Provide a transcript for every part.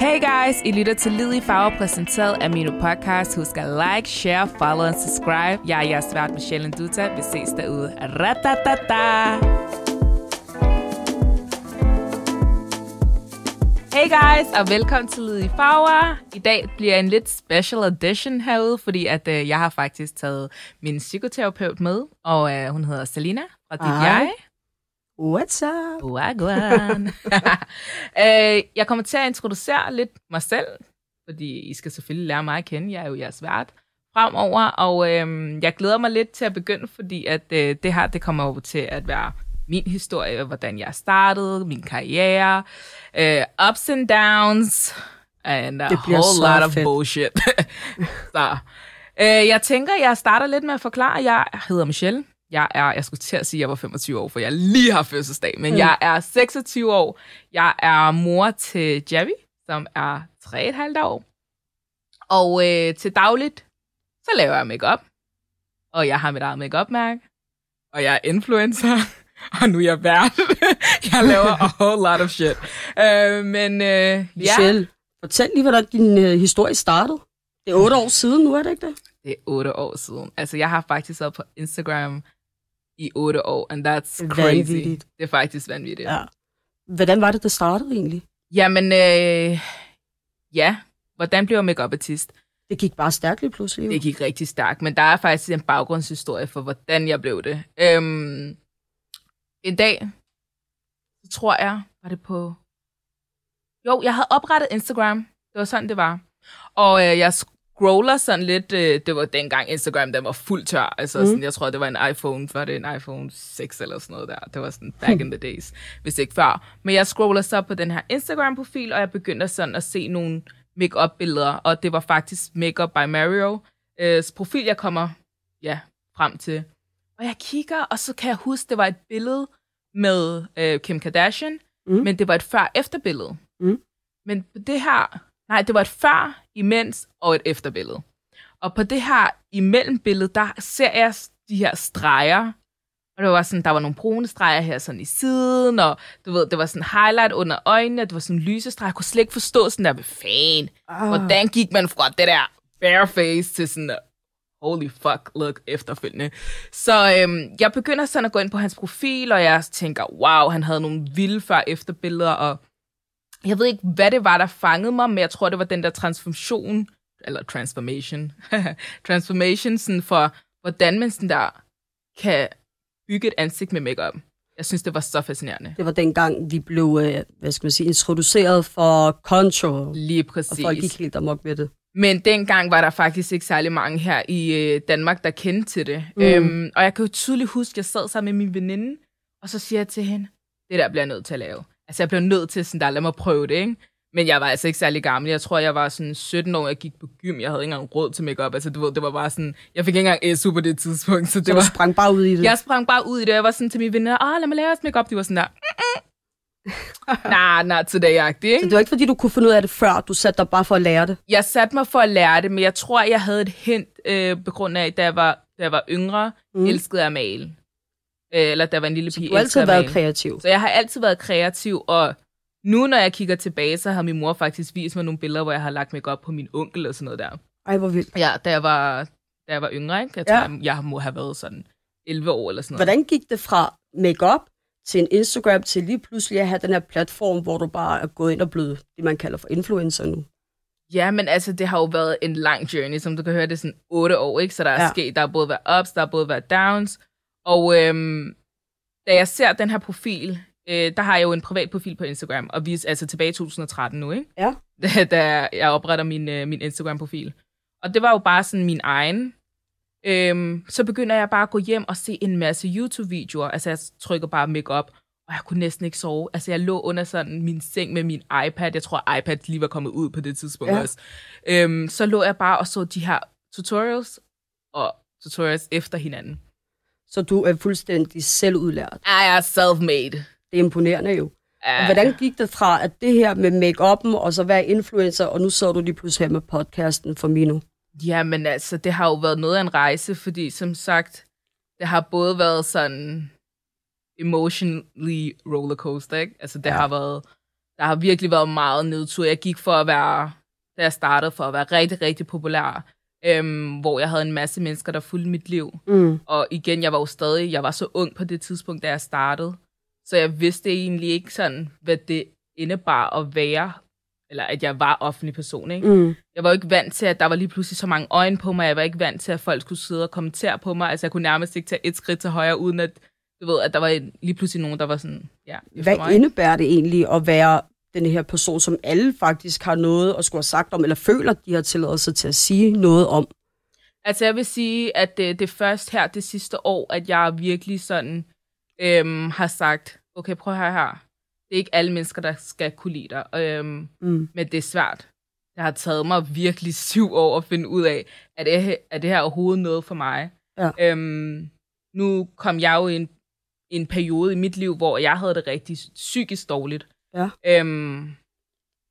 Hey guys, I lytter til Lid i Farver, præsenteret af Mino Podcast. Husk at like, share, follow og subscribe. Jeg er jeres vært Michelle Nduta. Vi ses derude. Ratatata! Hey guys, og velkommen til Lid i Farver. I dag bliver en lidt special edition herude, fordi at øh, jeg har faktisk taget min psykoterapeut med, og øh, hun hedder Selina fra Dit. Jeg. What's up? Wagwan. øh, jeg kommer til at introducere lidt mig selv, fordi I skal selvfølgelig lære mig at kende. Jeg er jo jeres vært fremover, og øh, jeg glæder mig lidt til at begynde, fordi at øh, det her det kommer over til at være min historie, hvordan jeg startede, min karriere, øh, ups and downs, and a whole lot of fedt. bullshit. så, øh, jeg tænker, jeg starter lidt med at forklare. Jeg hedder Michelle. Jeg er, jeg skulle til at sige, at jeg var 25 år, for jeg lige har fødselsdag, men mm. jeg er 26 år. Jeg er mor til Javi, som er 3,5 år. Og øh, til dagligt, så laver jeg makeup. Og jeg har mit eget makeup-mærke. Og jeg er influencer. Og nu er jeg vært. jeg laver a whole lot of shit. Øh, men øh, ja, Michelle, fortæl lige, hvordan din øh, historie startede. Det er otte år siden nu, er det ikke det? det er otte år siden. Altså, jeg har faktisk været på Instagram i otte år, and that's crazy. Vanvittigt. Det er faktisk vanvittigt. Ja. Hvordan var det, det startede egentlig? Jamen, øh, ja. Hvordan blev jeg makeup-artist? Det gik bare stærkt lige pludselig. jo. Det gik rigtig stærkt, men der er faktisk en baggrundshistorie for, hvordan jeg blev det. Øhm, en dag, så tror jeg, var det på... Jo, jeg havde oprettet Instagram. Det var sådan, det var. Og øh, jeg scroller sådan lidt... Øh, det var dengang Instagram, den var fuldt tør. Altså, mm. sådan, jeg tror, det var en iPhone. Var det en iPhone 6 eller sådan noget der? Det var sådan back in the days, hvis ikke før. Men jeg scroller så på den her Instagram-profil, og jeg begyndte sådan at se nogle make-up-billeder. Og det var faktisk Makeup by Mario. Øh, profil, jeg kommer ja, frem til. Og jeg kigger, og så kan jeg huske, det var et billede med øh, Kim Kardashian, mm. Men det var et før-efter-billede. Mm. Men på det her, nej, det var et før, imens og et efterbillede. Og på det her imellembillede, der ser jeg de her streger, og det var sådan, der var nogle brune streger her sådan i siden, og du ved, det var sådan highlight under øjnene, det var sådan lysestreger. Jeg kunne slet ikke forstå sådan der, hvad fanden, Ah. Hvordan gik man fra det der bare face til sådan holy fuck look efterfølgende. Så øhm, jeg begynder sådan at gå ind på hans profil, og jeg tænker, wow, han havde nogle vilde før efter billeder, og jeg ved ikke, hvad det var, der fangede mig, men jeg tror, det var den der transformation, eller transformation, transformation sådan for, hvordan man sådan der kan bygge et ansigt med makeup. Jeg synes, det var så fascinerende. Det var dengang, vi blev, øh, hvad skal man sige, introduceret for contour. Lige Og præcis. folk gik helt amok med det. Men dengang var der faktisk ikke særlig mange her i øh, Danmark, der kendte til det. Mm. Øhm, og jeg kan jo tydeligt huske, at jeg sad sammen med min veninde, og så siger jeg til hende, det der bliver jeg nødt til at lave. Altså jeg blev nødt til sådan der, lad mig prøve det, ikke? Men jeg var altså ikke særlig gammel. Jeg tror, jeg var sådan 17 år, jeg gik på gym. Jeg havde ikke engang råd til makeup. Altså, du ved, det var bare sådan... Jeg fik ikke engang SU på det tidspunkt, så det Så var... sprang bare ud i det. Jeg sprang bare ud i det, jeg var sådan til mine venner, ah, lad mig lave os makeup. De var sådan der, nah, not today-agtig, ikke? Så det var ikke, fordi du kunne finde ud af det før. Du satte dig bare for at lære det. jeg satte mig for at lære det, men jeg tror, jeg havde et hint øh, på grund af, da jeg var, da jeg var yngre, mm. Elskede at male. Øh, eller da jeg var en lille Så pige, du har altid været kreativ. Så jeg har altid været kreativ, og nu, når jeg kigger tilbage, så har min mor faktisk vist mig nogle billeder, hvor jeg har lagt makeup på min onkel og sådan noget der. Ej, hvor vildt. Ja, da jeg var, da jeg var yngre, ikke? Jeg tror, Ja. jeg, jeg må have været sådan 11 år eller sådan noget. Hvordan gik det fra makeup til en Instagram til lige pludselig at have den her platform, hvor du bare er gået ind og blevet det, man kalder for influencer nu? Ja, men altså, det har jo været en lang journey, som du kan høre, det er sådan otte år, ikke? Så der er. Ja. sket, der har både været ups, der har både været downs. Og øhm, da jeg ser den her profil, øh, der har jeg jo en privat profil på Instagram, og vi er altså tilbage i 2013 nu, ikke? Ja. Da, da jeg opretter min, øh, min Instagram-profil. Og det var jo bare sådan min egen. Øhm, så begynder jeg bare at gå hjem og se en masse YouTube-videoer. Altså, jeg trykker bare makeup, og jeg kunne næsten ikke sove. Altså, jeg lå under sådan min seng med min iPad. Jeg tror, iPad lige var kommet ud på det tidspunkt Ja. også. Øhm, så lå jeg bare og så de her tutorials, og tutorials efter hinanden. Så du er fuldstændig selvudlært. Jeg er self-made. Det er imponerende jo. Ja. Og hvordan gik det fra, at det her med make-up'en, og så være influencer, og nu så du lige pludselig her med podcasten for Mino? Jamen altså, det har jo været noget af en rejse, fordi som sagt, det har både været sådan emotionally rollercoaster, ikke? Altså det Ja. har været, der har virkelig været meget nedtur. Jeg gik for at være, da jeg startede, for at være rigtig, rigtig populær. Øhm, hvor jeg havde en masse mennesker, der fulgte mit liv. Mm. Og igen, jeg var jo stadig, jeg var så ung på det tidspunkt, da jeg startede. Så jeg vidste egentlig ikke sådan, hvad det indebar at være, eller at jeg var offentlig person, ikke? Mm. Jeg var jo ikke vant til, at der var lige pludselig så mange øjne på mig. Jeg var ikke vant til, at folk skulle sidde og kommentere på mig. Altså, jeg kunne nærmest ikke tage et skridt til højre, uden at, du ved, at der var lige pludselig nogen, der var sådan, ja, Hvad mig. indebærer det egentlig at være den her person, som alle faktisk har noget at skulle have sagt om, eller føler, de har tilladelse til at sige noget om? Altså, jeg vil sige, at det, det er først her det sidste år, at jeg virkelig sådan øhm, har sagt, okay, prøv her her. Det er ikke alle mennesker, der skal kunne lide dig. Øhm, Mm. men det er svært. Det har taget mig virkelig syv år at finde ud af, at det, er det her overhovedet noget for mig. Ja. Øhm, nu kom jeg jo i en, en periode i mit liv, hvor jeg havde det rigtig psykisk dårligt. Ja. Øhm,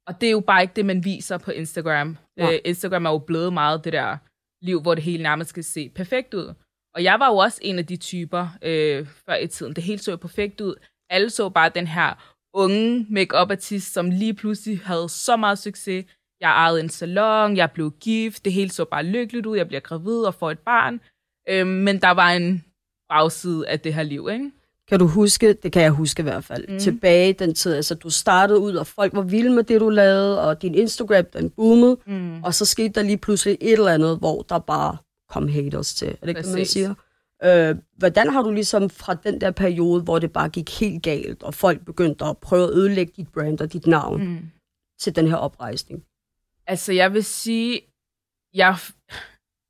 og det er jo bare ikke det, man viser på Instagram. Nej. Øh, Instagram er jo blevet meget det der liv, hvor det hele nærmest skal se perfekt ud. Og jeg var jo også en af de typer øh, før i tiden. Det hele så jo perfekt ud. Alle så bare den her unge make artist som lige pludselig havde så meget succes. Jeg ejede en salon, jeg blev gift, det hele så bare lykkeligt ud, jeg bliver gravid og får et barn. Øhm, men der var en bagside af det her liv, ikke? Kan du huske, det kan jeg huske i hvert fald, Mm. tilbage den tid, altså du startede ud, og folk var vilde med det, du lavede, og din Instagram, den boomede, Mm. og så skete der lige pludselig et eller andet, hvor der bare kom haters til. Er det ikke, det, man siger? Øh, hvordan har du ligesom fra den der periode, hvor det bare gik helt galt, og folk begyndte at prøve at ødelægge dit brand og dit navn, mm. Til den her oprejsning? Altså, jeg vil sige, jeg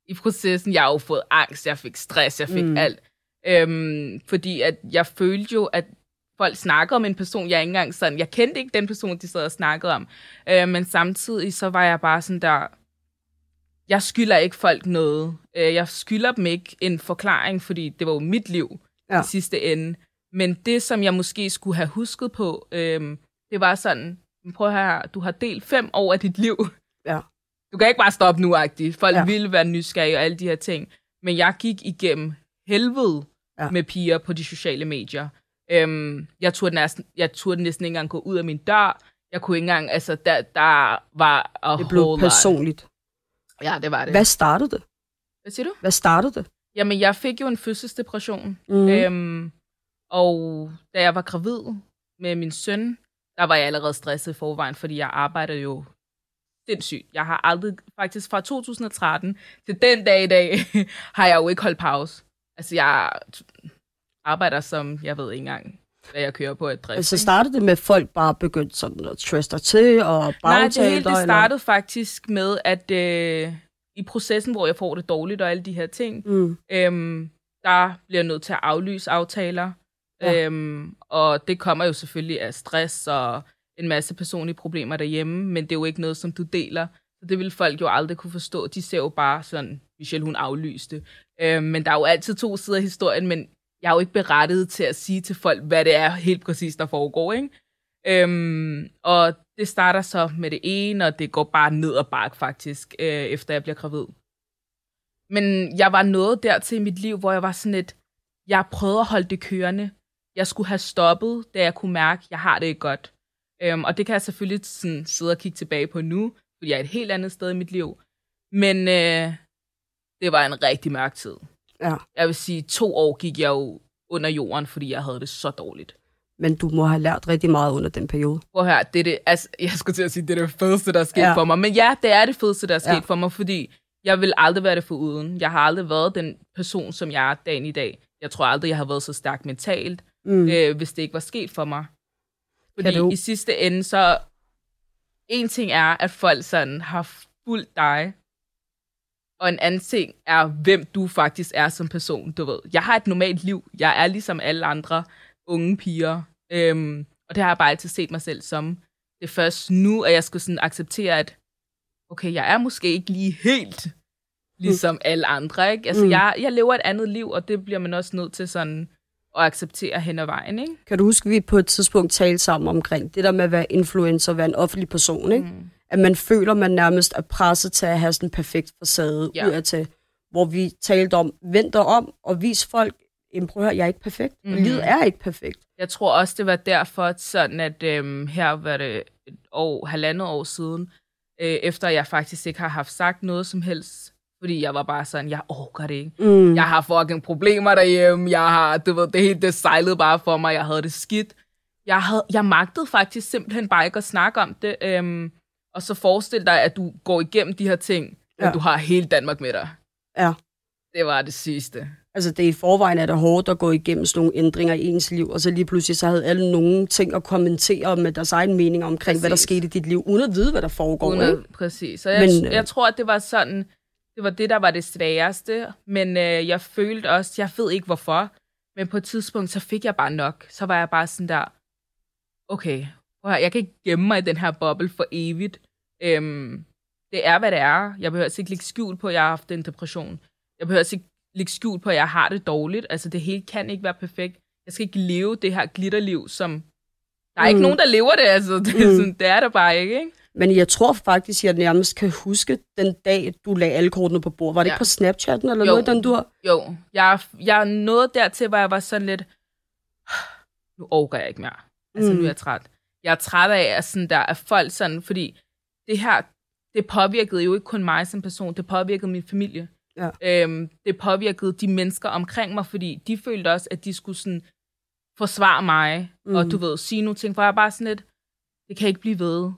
i processen, jeg har jo fået angst, jeg fik stress, jeg fik mm. alt. Øhm, fordi at jeg følte jo, at folk snakker om en person, jeg ikke engang sådan, jeg kendte ikke den person, de sad og snakkede om. Øh, men samtidig så var jeg bare sådan der, jeg skylder ikke folk noget. Øh, jeg skylder dem ikke en forklaring, fordi det var jo mit liv Ja. i sidste ende. Men det, som jeg måske skulle have husket på, øhm, det var sådan, "Men prøv her, du har delt fem år af dit liv. Ja. Du kan ikke bare stoppe nu, -agtigt. Folk ja. ville være nysgerrige og alle de her ting. Men jeg gik igennem helvede Ja. med piger på de sociale medier. Øhm, jeg, turde næsten, jeg turde næsten ikke engang gå ud af min dør. Jeg kunne ikke engang, altså, der, der var a Det blev whole lot. personligt. Ja, det var det. Hvad startede det? Hvad siger du? Hvad startede det? Jamen, jeg fik jo en fødselsdepression. Mm. Øhm, og da jeg var gravid med min søn, der var jeg allerede stresset i forvejen, fordi jeg arbejder jo sindssygt. Jeg har aldrig, faktisk fra 2013 til den dag i dag, har jeg jo ikke holdt pause. Altså, jeg arbejder som, jeg ved ikke engang, hvad jeg kører på et drift. Altså ikke? startede det med, at folk bare begyndte sådan at trøste til og Nej, bagtale det hele det eller? startede faktisk med, at øh, i processen, hvor jeg får det dårligt og alle de her ting, Mm. øhm, der bliver jeg nødt til at aflyse aftaler. Ja. Øhm, og det kommer jo selvfølgelig af stress og en masse personlige problemer derhjemme, men det er jo ikke noget, som du deler. Så det vil folk jo aldrig kunne forstå. De ser jo bare sådan, Michelle hun aflyste. Øh, men der er jo altid to sider af historien, men jeg er jo ikke berettiget til at sige til folk, hvad det er helt præcis, der foregår. Ikke? Øhm, og det starter så med det ene, og det går bare ned og bak faktisk, øh, efter jeg bliver gravid. Men jeg var nået dertil i mit liv, hvor jeg var sådan et, jeg prøvede at holde det kørende. Jeg skulle have stoppet, da jeg kunne mærke, at jeg har det ikke godt. Øhm, og det kan jeg selvfølgelig sådan sidde og kigge tilbage på nu, fordi jeg er et helt andet sted i mit liv. Men øh, det var en rigtig mørk tid. Ja. Jeg vil sige, to år gik jeg jo under jorden, fordi jeg havde det så dårligt. Men du må have lært rigtig meget under den periode. Prøv her, det er det, altså, jeg skulle til at sige, det er det fedeste, der er sket Ja. for mig. Men ja, det er det fedeste, der er sket Ja. for mig, fordi jeg vil aldrig være det for uden. Jeg har aldrig været den person, som jeg er dagen i dag. Jeg tror aldrig, jeg har været så stærk mentalt, Mm. mm. øh, hvis det ikke var sket for mig. Fordi du- i sidste ende, så... En ting er, at folk sådan har fulgt dig, og en anden ting er, hvem du faktisk er som person, du ved. Jeg har et normalt liv. Jeg er ligesom alle andre unge piger. Øhm, og det har jeg bare altid set mig selv som. Det er først nu, at jeg skulle sådan acceptere, at okay, jeg er måske ikke lige helt ligesom alle andre, ikke? Altså, Mm. mm. jeg, jeg lever et andet liv, og det bliver man også nødt til sådan at acceptere hen ad vejen, ikke? Kan du huske, at vi på et tidspunkt talte sammen omkring det der med at være influencer, være en offentlig person, ikke? Mm. At man føler, man nærmest er presset til at have sådan en perfekt facade Ja. ja. udadtil. Hvor vi talte om, vend dig om og vis folk prøv at høre, jeg er ikke perfekt. Mm. Mhm. Livet er ikke perfekt. Jeg tror også, det var derfor, sådan at øhm, her var det et år, halvandet år siden, øh, efter jeg faktisk ikke har haft sagt noget som helst, fordi jeg var bare sådan, jeg orker det ikke. Mm. Jeg har fucking problemer derhjemme, jeg har, du ved, det hele det sejlede bare for mig, jeg havde det skidt. Jeg, havde, jeg magtede faktisk simpelthen bare ikke at snakke om det, øhm, og så forestil dig, at du går igennem de her ting, men Ja. du har hele Danmark med dig. Ja. Det var det sidste. Altså, det er i forvejen er det hårdt at gå igennem sådan nogle ændringer i ens liv, og så lige pludselig så havde alle nogle ting at kommentere med deres egen mening omkring, Præcis. hvad der skete i dit liv, uden at vide, hvad der foregår. Uden at, præcis. Så jeg, men, øh, jeg tror, at det var sådan, det var det, der var det sværeste, men øh, jeg følte også, jeg ved ikke hvorfor, men på et tidspunkt, så fik jeg bare nok. Så var jeg bare sådan der, okay, prøv jeg kan ikke gemme mig i den her boble for evigt. Øhm, det er, hvad det er. Jeg behøver ikke lægge skjul på, at jeg har haft en depression. Jeg behøver ikke lægge skjul på, at jeg har det dårligt. Altså, det hele kan ikke være perfekt. Jeg skal ikke leve det her glitterliv, som... Der er mm. ikke Mm. nogen, der lever det, altså. Det, er Mm. sådan, det er der bare ikke, ikke? Men jeg tror faktisk, jeg nærmest kan huske den dag, du lagde alle kortene på bordet. Var det Ja. ikke på Snapchatten eller Jo. noget, den du har? Jo, jeg, jeg nåede dertil, hvor jeg var sådan lidt, nu overgår jeg ikke mere. Altså, mm. nu er jeg træt. Jeg er træt af, at, sådan der, at folk sådan, fordi det her, det påvirkede jo ikke kun mig som person, det påvirkede min familie. Ja. Øhm, det påvirkede de mennesker omkring mig, fordi de følte også, at de skulle sådan forsvare mig, mm. og du ved, sige nogle ting, for jeg er bare sådan lidt, det kan ikke blive ved.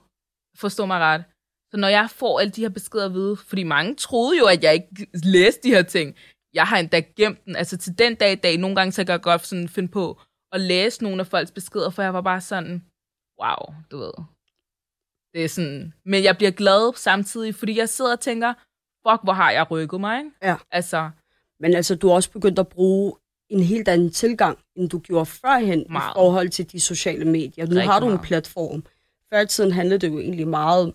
Forstå mig ret. Så når jeg får alle de her beskeder at vide, fordi mange troede jo, at jeg ikke læste de her ting, jeg har endda gemt den. Altså til den dag i dag, nogle gange så kan jeg godt sådan finde på at læse nogle af folks beskeder, for jeg var bare sådan, wow, du ved. Det er sådan, men jeg bliver glad samtidig, fordi jeg sidder og tænker, fuck, hvor har jeg rykket mig, ikke? Ja. Altså, Men altså, du har også begyndt at bruge en helt anden tilgang, end du gjorde førhen Meget. i forhold til de sociale medier. Nu Rigtig har du en meget. platform. Før i tiden handlede det jo egentlig meget,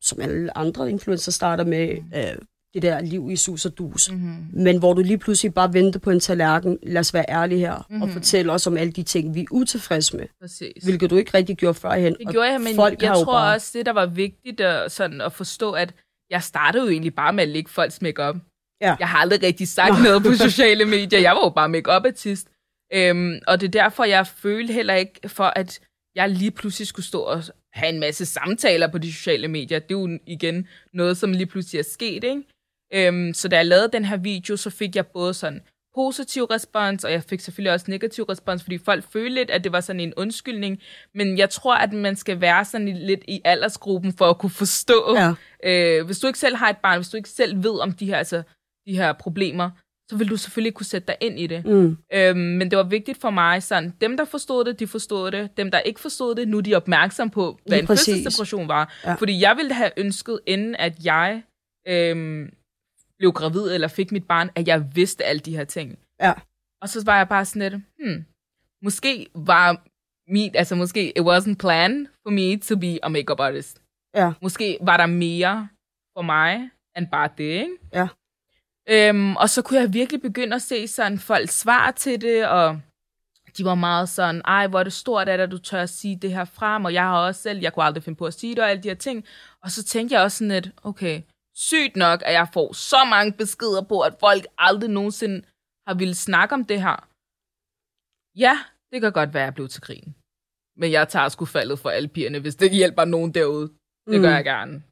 som alle andre influencer starter med, øh, det der liv i sus og dus. mm-hmm. Men hvor du lige pludselig bare venter på en tallerken, lad os være ærlige her, mm-hmm. og Mhm. fortælle os om alle de ting, vi er utilfredse med. præcis. Hvilket du ikke rigtig gjorde førhen. Det gjorde jeg, men folk jeg tror bare... også, det der var vigtigt at, sådan, at forstå, at jeg startede jo egentlig bare med at lægge folks makeup. Ja. Jeg har aldrig rigtig sagt noget på sociale medier. Jeg var jo bare makeup artist øhm, Og det er derfor, jeg følte heller ikke for, at jeg lige pludselig skulle stå og have en masse samtaler på de sociale medier. Det er jo igen noget, som lige pludselig er sket, ikke? Øhm, så da jeg lavede den her video, så fik jeg både sådan positiv respons, og jeg fik selvfølgelig også negativ respons, fordi folk følte lidt, at det var sådan en undskyldning. Men jeg tror, at man skal være sådan lidt i aldersgruppen for at kunne forstå. Ja. Øh, hvis du ikke selv har et barn, hvis du ikke selv ved om de her, altså, de her problemer, så vil du selvfølgelig kunne sætte dig ind i det. Mm. Øhm, men det var vigtigt for mig, sådan, dem der forstod det, de forstod det. Dem der ikke forstod det, nu er de opmærksom på, hvad Lige en fødselsdepression var. Ja. Fordi jeg ville have ønsket, inden at jeg øhm, blev gravid eller fik mit barn, at jeg vidste alle de her ting. Ja. Og så var jeg bare sådan lidt, hmm, måske var mit, altså måske it wasn't planned for me to be a makeup artist. Ja. Måske var der mere for mig, end bare det, ikke? Ja. Øhm, og så kunne jeg virkelig begynde at se sådan folks svar til det, og de var meget sådan, ej, hvor er det stort at du tør at sige det her frem, og jeg har også selv, jeg kunne aldrig finde på at sige det, og alle de her ting. Og så tænkte jeg også sådan lidt, okay, sygt nok, at jeg får så mange beskeder på, at folk aldrig nogensinde har ville snakke om det her. Ja, det kan godt være, at jeg blev til grin. Men jeg tager sgu faldet for alle pigerne, hvis det hjælper nogen derude. Det Mm. gør jeg gerne.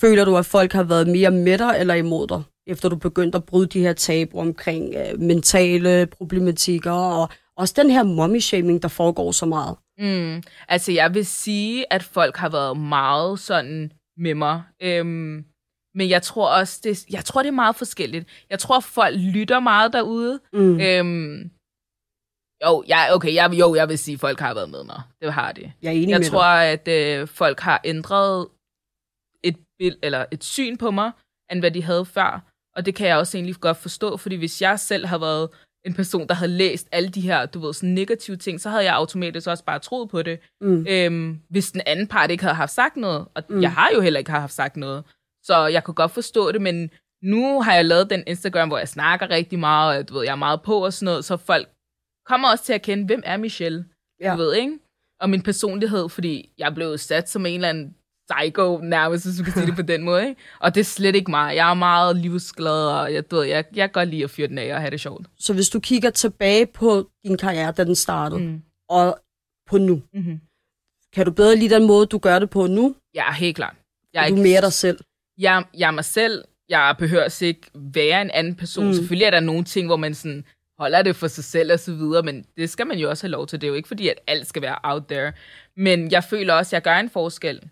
Føler du, at folk har været mere med dig eller imod dig, efter du begyndte at bryde de her tabu omkring øh, mentale problematikker, og også den her mommy-shaming, der foregår så meget? Mm. Altså, jeg vil sige, at folk har været meget sådan med mig. Øhm, men jeg tror også, det, jeg tror, det er meget forskelligt. Jeg tror, folk lytter meget derude. Mm. Øhm, jo, jeg, okay, jeg, jo, jeg vil sige, at folk har været med mig. Det har de. Jeg er enig Jeg med tror, dig. at øh, folk har ændret et, bild, eller et syn på mig, end hvad de havde før. Og det kan jeg også egentlig godt forstå, fordi hvis jeg selv havde været en person, der havde læst alle de her, du ved, sådan negative ting, så havde jeg automatisk også bare troet på det. Mm. Øhm, hvis den anden part ikke havde haft sagt noget. Og mm. jeg har jo heller ikke haft sagt noget. Så jeg kunne godt forstå det, men nu har jeg lavet den Instagram, hvor jeg snakker rigtig meget, og du ved, jeg er meget på og sådan noget, så folk kommer også til at kende, hvem er Michelle? Ja. Du ved, ikke? Og min personlighed, fordi jeg blev sat som en eller anden psycho nærmest, hvis du kan sige det på den måde. Ikke? Og det er slet ikke mig. Jeg er meget livsglad, og jeg, du ved, jeg, jeg kan godt lide at fyre den af og have det sjovt. Så hvis du kigger tilbage på din karriere, da den startede, mm. og på nu, Mm-hmm. kan du bedre lide den måde, du gør det på nu? Ja, helt klart. Jeg Er du mere dig selv? Jeg, jeg er mig selv. Jeg behøver ikke være en anden person. Mm. Selvfølgelig er der nogle ting, hvor man sådan holder det for sig selv og så videre, men det skal man jo også have lov til. Det er jo ikke fordi, at alt skal være out there. Men jeg føler også, at jeg gør en forskel.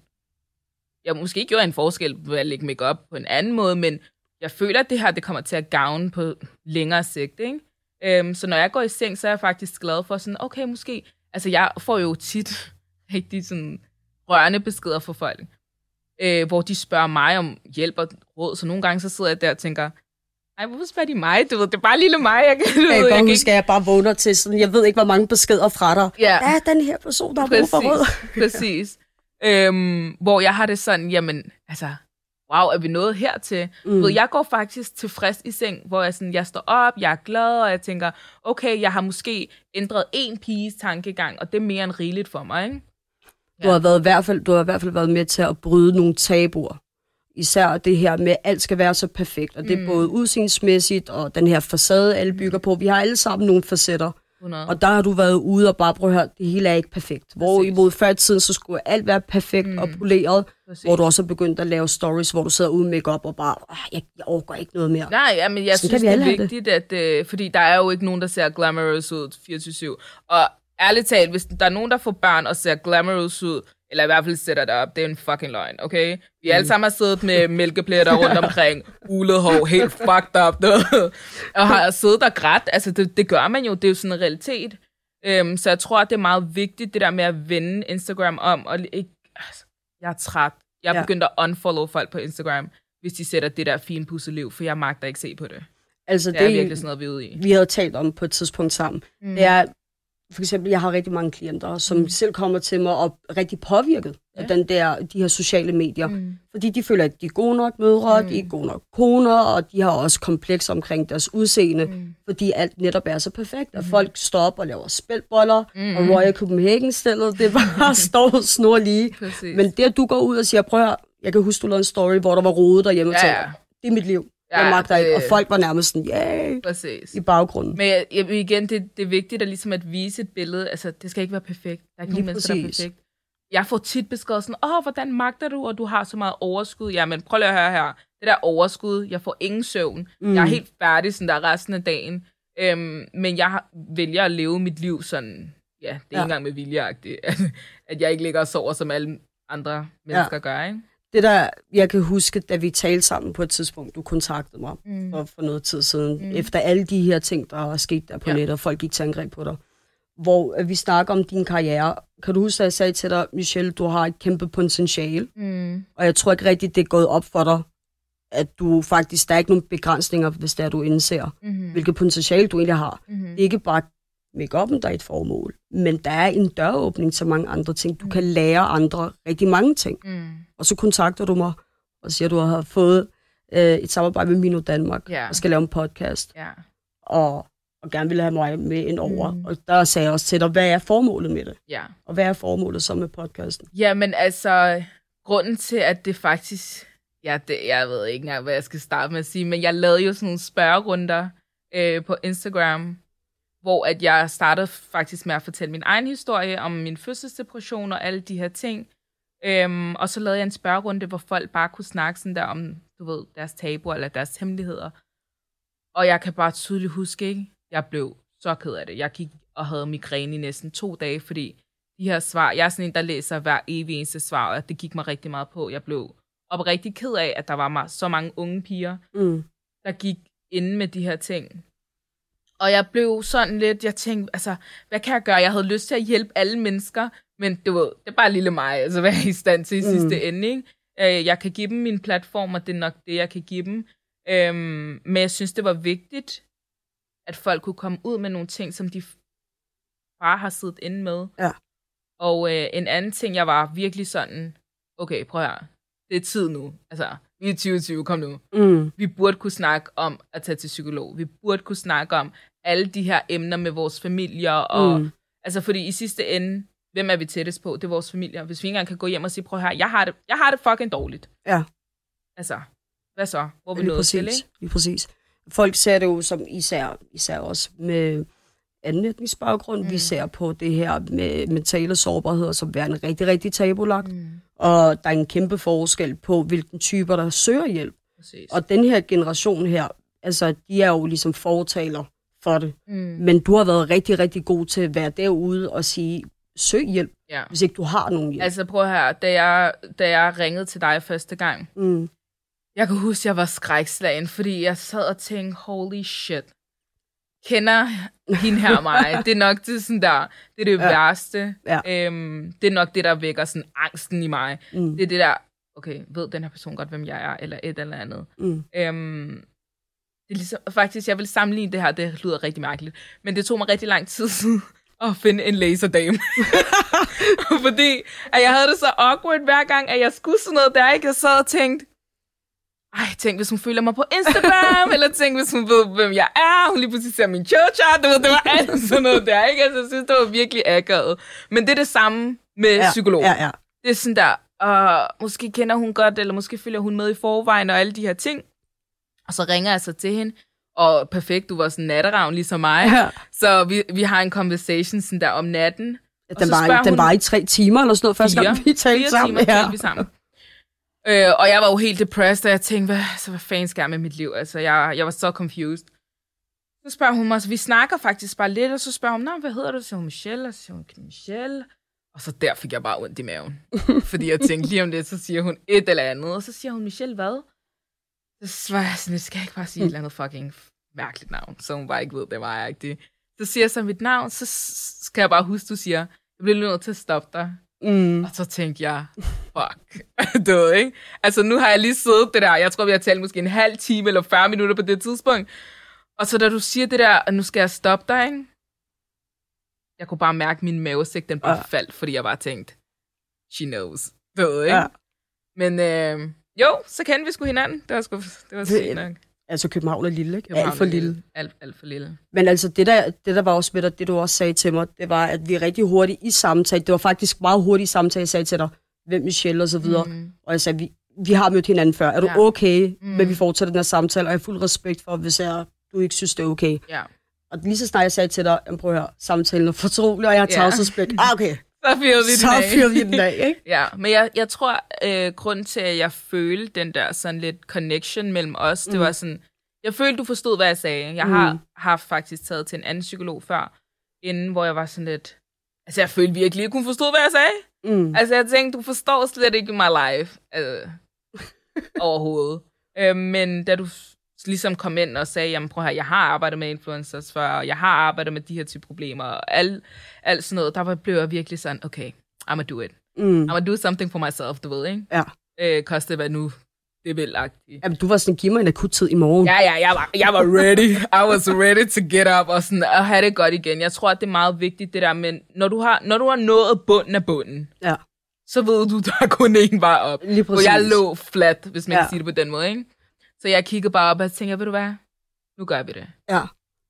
Jeg måske gjorde en forskel ved at lægge make på en anden måde, men jeg føler, at det her det kommer til at gavne på længere sigt. Ikke? Øhm, så når jeg går i seng, så er jeg faktisk glad for sådan, okay, måske... Altså, jeg får jo tit rigtig sådan rørende beskeder fra folk, øh, hvor de spørger mig om hjælp og råd. Så nogle gange så sidder jeg der og tænker, ej, hvorfor spørger de mig? Du ved, det er bare lille mig. Jeg, kan, du Jeg ved, kan jeg huske, at jeg bare vågner til sådan, jeg ved ikke, hvor mange beskeder fra dig. Ja. Er den her person, der har brug for råd. Præcis. Øhm, hvor jeg har det sådan, jamen, altså, wow, er vi nået hertil? Mm. Mm. Ved, jeg går faktisk tilfreds i seng, hvor jeg, sådan, jeg står op, jeg er glad, og jeg tænker, okay, jeg har måske ændret en piges tankegang, og det er mere end rigeligt for mig, ikke? Du har, været, i hvert fald, du har i hvert fald været med til at bryde nogle tabuer. Især det her med, at alt skal være så perfekt. Og det er Mm. både udseendsmæssigt og den her facade, alle bygger på. Vi har alle sammen nogle facetter. 100. Og der har du været ude og bare prøve at høre, det hele er ikke perfekt. Hvor imod før i tiden, så skulle alt være perfekt mm. og poleret. Præcis. Hvor du også er begyndt at lave stories, hvor du sidder uden makeup og bare, "Ah, jeg, jeg overgår ikke noget mere. Nej, ja, men jeg Sådan synes, det er have det. vigtigt, at, øh, fordi der er jo ikke nogen, der ser glamorous ud 24-7. Og ærligt talt, hvis der er nogen, der får børn og ser glamorous ud, eller i hvert fald sætter det op, det er en fucking løgn, okay? Vi Mm. alle sammen har siddet med mælkepletter rundt omkring, ulet hår, helt fucked up, og har siddet og grædt. Altså, det, det gør man jo, det er jo sådan en realitet. Øhm, så jeg tror, at det er meget vigtigt, det der med at vende Instagram om, og ikke, altså, jeg er træt. Jeg er Ja. begyndt at unfollow folk på Instagram, hvis de sætter det der fine pusseliv, for jeg magter ikke se på det. Altså, Det er virkelig sådan noget, vi er ude i. vi havde talt om på et tidspunkt sammen. Mm. Det er, for eksempel, jeg har rigtig mange klienter, som mm. selv kommer til mig og er rigtig påvirket ja. af den der, de her sociale medier. Mm. Fordi de føler, at de er gode nok mødre, mm. de er gode nok koner, og de har også kompleks omkring deres udseende, mm. fordi alt netop er så perfekt, at folk står op og laver spældboller, mm. og Royal Copenhagen-stillet, det bare står snor lige. Præcis. Men det, at du går ud og siger, prøv at jeg kan huske, du lavede en story, hvor der var rodet derhjemme, Ja, ja, ja. ja. det er mit liv. Ja, Jeg magter ikke. Og det- folk var nærmest sådan, yay, Præcis. i baggrunden. Men jeg, jeg, igen, det, det er vigtigt at, ligesom at vise et billede. Altså, det skal ikke være perfekt. Der er ikke nogen mennesker, der er perfekt. Jeg får tit beskrevet sådan, åh, hvordan magter du, og du har så meget overskud. Jamen, prøv lige at høre her. Det der overskud, jeg får ingen søvn. Mm. Jeg er helt færdig sådan der resten af dagen. Øhm, men jeg vælger at leve mit liv sådan, ja, det er Ja. ikke engang med viljeagtigt, at, at jeg ikke ligger og sover, som alle andre mennesker ja. gør, ikke? Det der, jeg kan huske, da vi talte sammen på et tidspunkt, du kontaktede mig mm. for, for noget tid siden, mm. efter alle de her ting, der er sket der på Ja. nettet, og folk gik til angreb på dig, hvor øh, vi snakker om din karriere. Kan du huske, at jeg sagde til dig, Michelle, du har et kæmpe potentiale, Mm. og jeg tror ikke rigtigt, det er gået op for dig, at du faktisk, der er ikke nogen begrænsninger, hvis det er, du indser, Mm-hmm. hvilket potentiale du egentlig har. Mm-hmm. Det er ikke bare make-up'en, der er et formål, men der er en døråbning til mange andre ting. Du kan lære andre rigtig mange ting. Mm. Og så kontakter du mig og siger, at du har fået øh, et samarbejde med Mino Danmark Ja. og skal lave en podcast, Ja. og, og gerne vil have mig med ind over. Mm. Mm. Og der sagde jeg også til dig, hvad er formålet med det? Ja. Og hvad er formålet så med podcasten? Jamen altså, grunden til, at det faktisk... Ja, det, jeg ved ikke engang, hvad jeg skal starte med at sige, men jeg lavede jo sådan nogle spørgerunder øh, på Instagram, hvor at jeg startede faktisk med at fortælle min egen historie om min fødselsdepression og alle de her ting. Øhm, og så lavede jeg en spørgerunde, hvor folk bare kunne snakke sådan der om, du ved, deres tabuer eller deres hemmeligheder. Og jeg kan bare tydeligt huske, ikke? Jeg blev så ked af det. Jeg gik og havde migræne i næsten to dage, fordi de her svar, jeg er sådan en, der læser hver evig eneste svar, og det gik mig rigtig meget på. Jeg blev oprigtig ked af, at der var så mange unge piger, Mm. der gik inde med de her ting. Og jeg blev sådan lidt, jeg tænkte, altså, hvad kan jeg gøre? Jeg havde lyst til at hjælpe alle mennesker, men du ved, det er bare lille mig, altså hvad er i stand til i Mm. sidste ende, ikke? Øh, Jeg kan give dem min platform, og det er nok det, jeg kan give dem. Øhm, men jeg synes, det var vigtigt, at folk kunne komme ud med nogle ting, som de bare har siddet inde med. Ja. Og øh, en anden ting, jeg var virkelig sådan, okay, prøv her, det er tid nu. Altså, vi er 2020, kom nu. Mm. Vi burde kunne snakke om at tage til psykolog. Vi burde kunne snakke om alle de her emner med vores familier. Og, Mm. Altså, fordi i sidste ende, hvem er vi tættest på? Det er vores familie. Hvis vi ikke engang kan gå hjem og sige, prøv her, jeg har det, jeg har det fucking dårligt. Ja. Altså, hvad så? Hvor er vi Lige nået præcis. til, ikke? Lige præcis. Folk ser det jo som især, især også med anden etnisk baggrund. Mm. Vi ser på det her med mentale sårbarheder som værende rigtig, rigtig tabulagt. Mm. Og der er en kæmpe forskel på, hvilken typer, der søger hjælp. Præcis. Og den her generation her, altså, de er jo ligesom fortaler for det. Mm. Men du har været rigtig, rigtig god til at være derude og sige, søg hjælp, Ja. hvis ikke du har nogen hjælp. Altså prøv her, da jeg, da jeg ringede til dig første gang, Mm. jeg kan huske, jeg var skrækslagen, fordi jeg sad og tænkte, holy shit, kender hende her mig? det er nok det, sådan der, det, er det ja. Værste. Ja. Øhm, det er nok det, der vækker sådan angsten i mig. Mm. Det er det der, okay, ved den her person godt, hvem jeg er, eller et eller andet. Mm. Øhm, det er ligesom, faktisk, jeg vil sammenligne det her, det lyder rigtig mærkeligt, men det tog mig rigtig lang tid siden at finde en laserdame. Fordi at jeg havde det så awkward hver gang, at jeg skulle sådan noget der, ikke? Jeg sad og tænkte, ej, tænk, hvis hun følger mig på Instagram, eller tænk, hvis hun ved, hvem jeg er, hun lige pludselig ser min chocha, du ved, det var alt sådan noget der, ikke? Altså, jeg synes, det var virkelig akavet. Men det er det samme med ja, psykolog. Ja, ja. Det er sådan der, uh, måske kender hun godt, eller måske følger hun med i forvejen, og alle de her ting. Og så ringer jeg så til hende, og perfekt, du var sådan natteravn ligesom mig. ja. Så vi, vi har en conversation sådan der om natten. Og Den, var, spørger den hun- var i tre timer eller sådan noget, første Fire. gang vi talte Fire sammen. timer ja. vi sammen. Øh, og jeg var jo helt depressed, og jeg tænkte, hvad, så hvad fanden skal jeg med mit liv? Altså, jeg, jeg var så confused. Så spørger hun mig, så vi snakker faktisk bare lidt, og så spørger hun, Nå, hvad hedder du? Så siger hun Michelle, og så siger hun Michelle. Og så der fik jeg bare ondt i maven. Fordi jeg tænkte lige om det, så siger hun et eller andet, og så siger hun, Michelle, hvad? Så var jeg sådan, skal jeg ikke bare sige et eller andet fucking mærkeligt navn, så hun bare ikke ved, det var jeg ikke Så siger jeg så mit navn, så skal jeg bare huske, du siger, jeg bliver nødt til at stoppe dig. Mm. Og så tænkte jeg, fuck, du ved, ikke? Altså, nu har jeg lige siddet det der, jeg tror, vi har talt måske en halv time eller 40 minutter på det tidspunkt. Og så da du siger det der, at nu skal jeg stoppe dig, ikke? Jeg kunne bare mærke, at min mavesæk, den bare Ja. faldt, fordi jeg bare tænkte, she knows. Du ved, ikke? Ja. Men øh, jo, så kendte vi sgu hinanden. Det var sgu, det var sygt nok. Altså, København er lille, ikke? København Alt for lille. Alt, alt for lille. Men altså, det der, det der var også med dig, det du også sagde til mig, det var, at vi rigtig hurtigt i samtale. Det var faktisk meget hurtigt i samtale, jeg sagde til dig, hvem Michelle og så videre. Mm. Og jeg sagde, vi, vi har mødt hinanden før. Er du Ja. okay Mm. med, at vi fortsætter den her samtale? Og jeg har fuld respekt for, hvis jeg, du ikke synes, det er okay. Ja. Og lige så snart jeg sagde til dig, "Jamen, prøv at høre, samtalen er fortrolig, og jeg har Ja. tavshedspligt. Ah, okay. Så fyrede vi Så den af. fyrer vi den af, ikke? Ja, men jeg, jeg tror, øh, grunden til, at jeg følte den der sådan lidt connection mellem os, mm. det var sådan, jeg følte, du forstod, hvad jeg sagde. Jeg har Mm. haft faktisk taget til en anden psykolog før, inden, hvor jeg var sådan lidt, altså jeg følte virkelig, at hun forstod, hvad jeg sagde. Mm. Altså jeg tænkte, du forstår slet ikke my life, altså, overhovedet. Øh, men da du ligesom kom ind og sagde, jamen prøv her, jeg har arbejdet med influencers før, og jeg har arbejdet med de her type problemer, og alt, alt sådan noget, der var, blev jeg virkelig sådan, okay, I'm do it. Mm. I'm do something for myself, du ved, ikke? Ja. Øh, koste hvad nu, det vil agtigt. Jamen, du var sådan, giv mig en akut tid i morgen. Ja, ja, jeg var, jeg var ready. I was ready to get up og sådan, at have det godt igen. Jeg tror, at det er meget vigtigt, det der, men når du har, når du har nået bunden af bunden, Ja. så ved du, der er kun én vej op. Lige præcis. jeg lå flat, hvis man Ja. kan sige det på den måde, ikke? Så jeg kiggede bare op og tænkte, ved du hvad, nu gør vi det. Ja.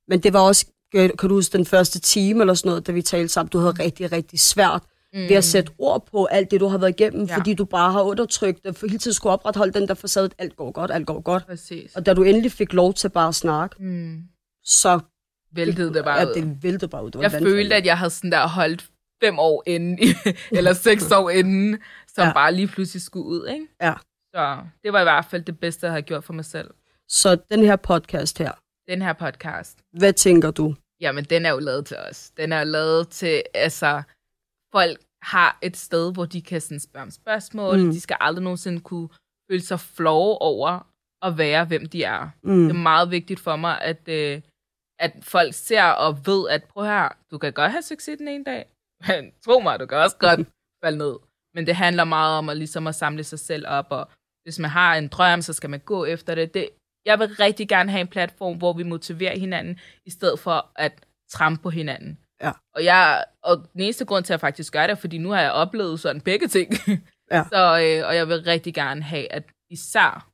Men det var også, kan du huske, den første time eller sådan noget, da vi talte sammen, du havde rigtig, rigtig svært mm. ved at sætte ord på alt det, du har været igennem, Ja. fordi du bare har undertrykt det, for hele tiden skulle opretholde den der facade, at alt går godt, alt går godt. Præcis. Og da du endelig fik lov til bare at snakke, Mm. så Væltede det bare ja, ud. det væltede bare ud. Det var Jeg vandfald. følte, at jeg havde sådan der holdt fem år inden, eller seks år inden, som. Ja. bare lige pludselig skulle ud, ikke? Ja. Så det var i hvert fald det bedste, jeg havde gjort for mig selv. Så den her podcast her, Den her podcast, hvad tænker du? jamen den er jo lavet til os. Den er jo lavet til, altså, folk har et sted, hvor de kan sådan spørge om spørgsmål. Mm. Mm. De skal aldrig nogensinde kunne føle sig flove over at være, hvem de er. Mm. Det er meget vigtigt for mig, at, øh, at folk ser og ved, at prøv her, du kan godt have succes den ene dag, men tro mig, du kan også godt falde ned. Men det handler meget om at, ligesom at samle sig selv op, og hvis man har en drøm, så skal man gå efter det. det. Jeg vil rigtig gerne have en platform, hvor vi motiverer hinanden, i stedet for at trampe på hinanden. Ja. Og, jeg, og den eneste grund til, at jeg faktisk gør det, er, fordi nu har jeg oplevet sådan begge ting. Ja. Så, øh, og jeg vil rigtig gerne have, at især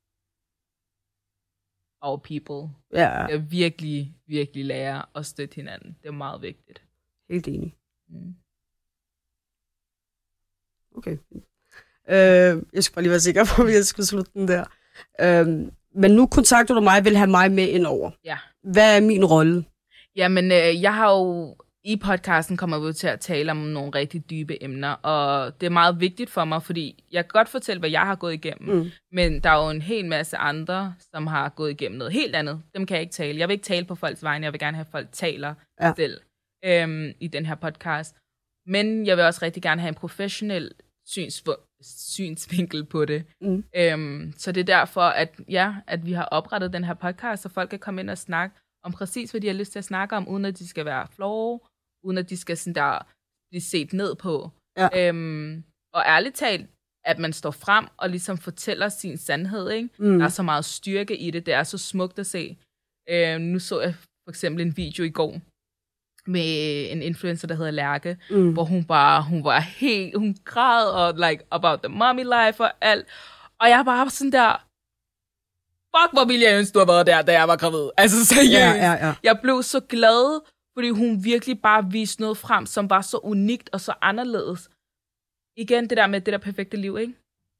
our people Ja, jeg virkelig, virkelig lære at støtte hinanden. Det er meget vigtigt. helt enig. Mm. Okay. Øh, jeg skal bare lige være sikker på, at jeg skulle slutte den der. Øh, men nu kontakter du mig vil have mig med ind over. Ja. Hvad er min rolle? Jamen, øh, jeg har jo i podcasten kommer vi til at tale om nogle rigtig dybe emner, og det er meget vigtigt for mig, fordi jeg kan godt fortælle, hvad jeg har gået igennem, mm. men der er jo en hel masse andre, som har gået igennem noget helt andet. Dem kan jeg ikke tale. Jeg vil ikke tale på folks vegne, jeg vil gerne have, at folk taler ja. selv øhm, i den her podcast. Men jeg vil også rigtig gerne have en professionel syns, synsvinkel på det. Mm. Øhm, så det er derfor, at, ja, at vi har oprettet den her podcast, så folk kan komme ind og snakke om præcis, hvad de har lyst til at snakke om, uden at de skal være flove, uden at de skal sådan der blive set ned på. Ja. Øhm, og ærligt talt, at man står frem og ligesom fortæller sin sandhed. Ikke? Mm. Der er så meget styrke i det. Det er så smukt at se. Øhm, nu så jeg for eksempel en video i går med en influencer, der hedder Lærke, mm. hvor hun bare, hun var helt, hun græd og like about the mommy life og alt. Og jeg bare sådan der, fuck, hvor ville jeg ønske, du havde været der, da jeg var gravid. Altså seriøst. Ja, ja, ja. Jeg blev så glad, fordi hun virkelig bare viste noget frem, som var så unikt og så anderledes. Igen, det der med det der perfekte liv, ikke?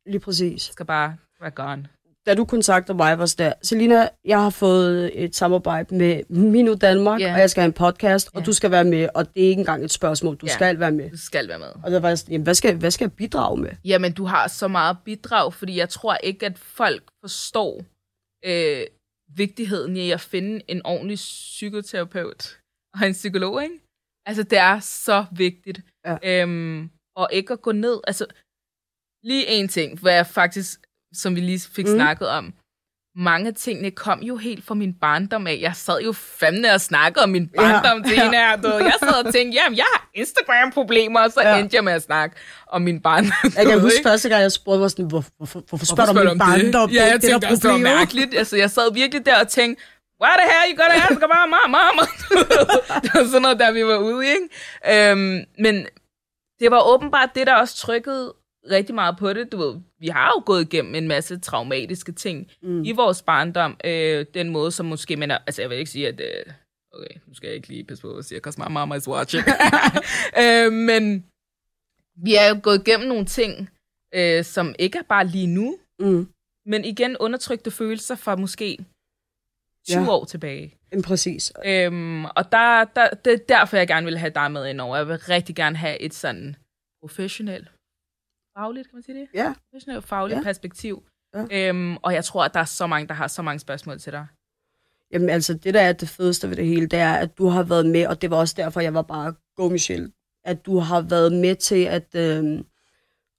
Lige præcis. Skal bare være gone. Da du kontakter mig, var der, Selina, jeg har fået et samarbejde med Mino Danmark, yeah. og jeg skal have en podcast, yeah. og du skal være med, og det er ikke engang et spørgsmål, du yeah. skal være med. Du skal være med. Og der var jeg sådan, hvad skal, hvad skal jeg bidrage med? Jamen, du har så meget bidrag, fordi jeg tror ikke, at folk forstår øh, vigtigheden i at finde en ordentlig psykoterapeut og en psykolog, ikke? Altså, det er så vigtigt. Ja. Øhm, og ikke at gå ned. Altså, lige en ting, hvad jeg faktisk, som vi lige fik mm. snakket om, mange af tingene kom jo helt fra min barndom af. Jeg sad jo fandme og snakkede om min barndom ja, til ja. her. Du. Jeg sad og tænkte, jamen, jeg har Instagram-problemer, og så ja. endte jeg med at snakke om min barndom. Jeg kan huske første gang, jeg spurgte mig sådan, hvor, hvorfor, hvorfor spørger du om min barndom? Ja, jeg det, tænkte, det, det var mærkeligt. Altså, jeg sad virkelig der og tænkte, why the hell you gonna ask about my mama? det var sådan noget, der vi var ude, ikke? Øhm, men det var åbenbart det, der også trykkede rigtig meget på det. Du ved, vi har jo gået igennem en masse traumatiske ting mm. i vores barndom. Øh, den måde, som måske... Men, altså, jeg vil ikke sige, at... Øh, okay, nu skal jeg ikke lige passe på at sige, because my mama is watching. øh, men vi er jo gået igennem nogle ting, øh, som ikke er bare lige nu, mm. men igen undertrykte følelser fra måske 20 ja. år tilbage. Jamen, præcis. Øhm, og der, der, det er derfor, jeg gerne vil have dig med ind over. Jeg vil rigtig gerne have et sådan professionelt, fagligt, kan man sige det? Ja. Professionelt, fagligt ja. perspektiv. Ja. Øhm, og jeg tror, at der er så mange, der har så mange spørgsmål til dig. Jamen altså, det der er det fedeste ved det hele, det er, at du har været med, og det var også derfor, jeg var bare go, Michelle, at du har været med til at, øh,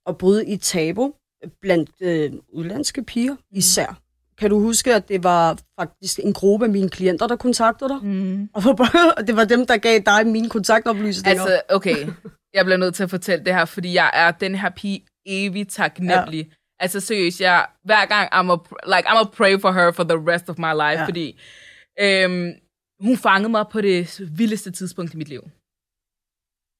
at bryde i tabu blandt øh, udlandske piger mm. især. Kan du huske, at det var faktisk en gruppe af mine klienter, der kontaktede dig? Mm. Og det var dem, der gav dig mine kontaktoplysninger. Altså, okay. Jeg bliver nødt til at fortælle det her, fordi jeg er den her pige evigt taknemmelig. Ja. Altså seriøst, jeg, hver gang, I'm a, like, I'm a pray for her for the rest of my life, ja. fordi øhm, hun fangede mig på det vildeste tidspunkt i mit liv.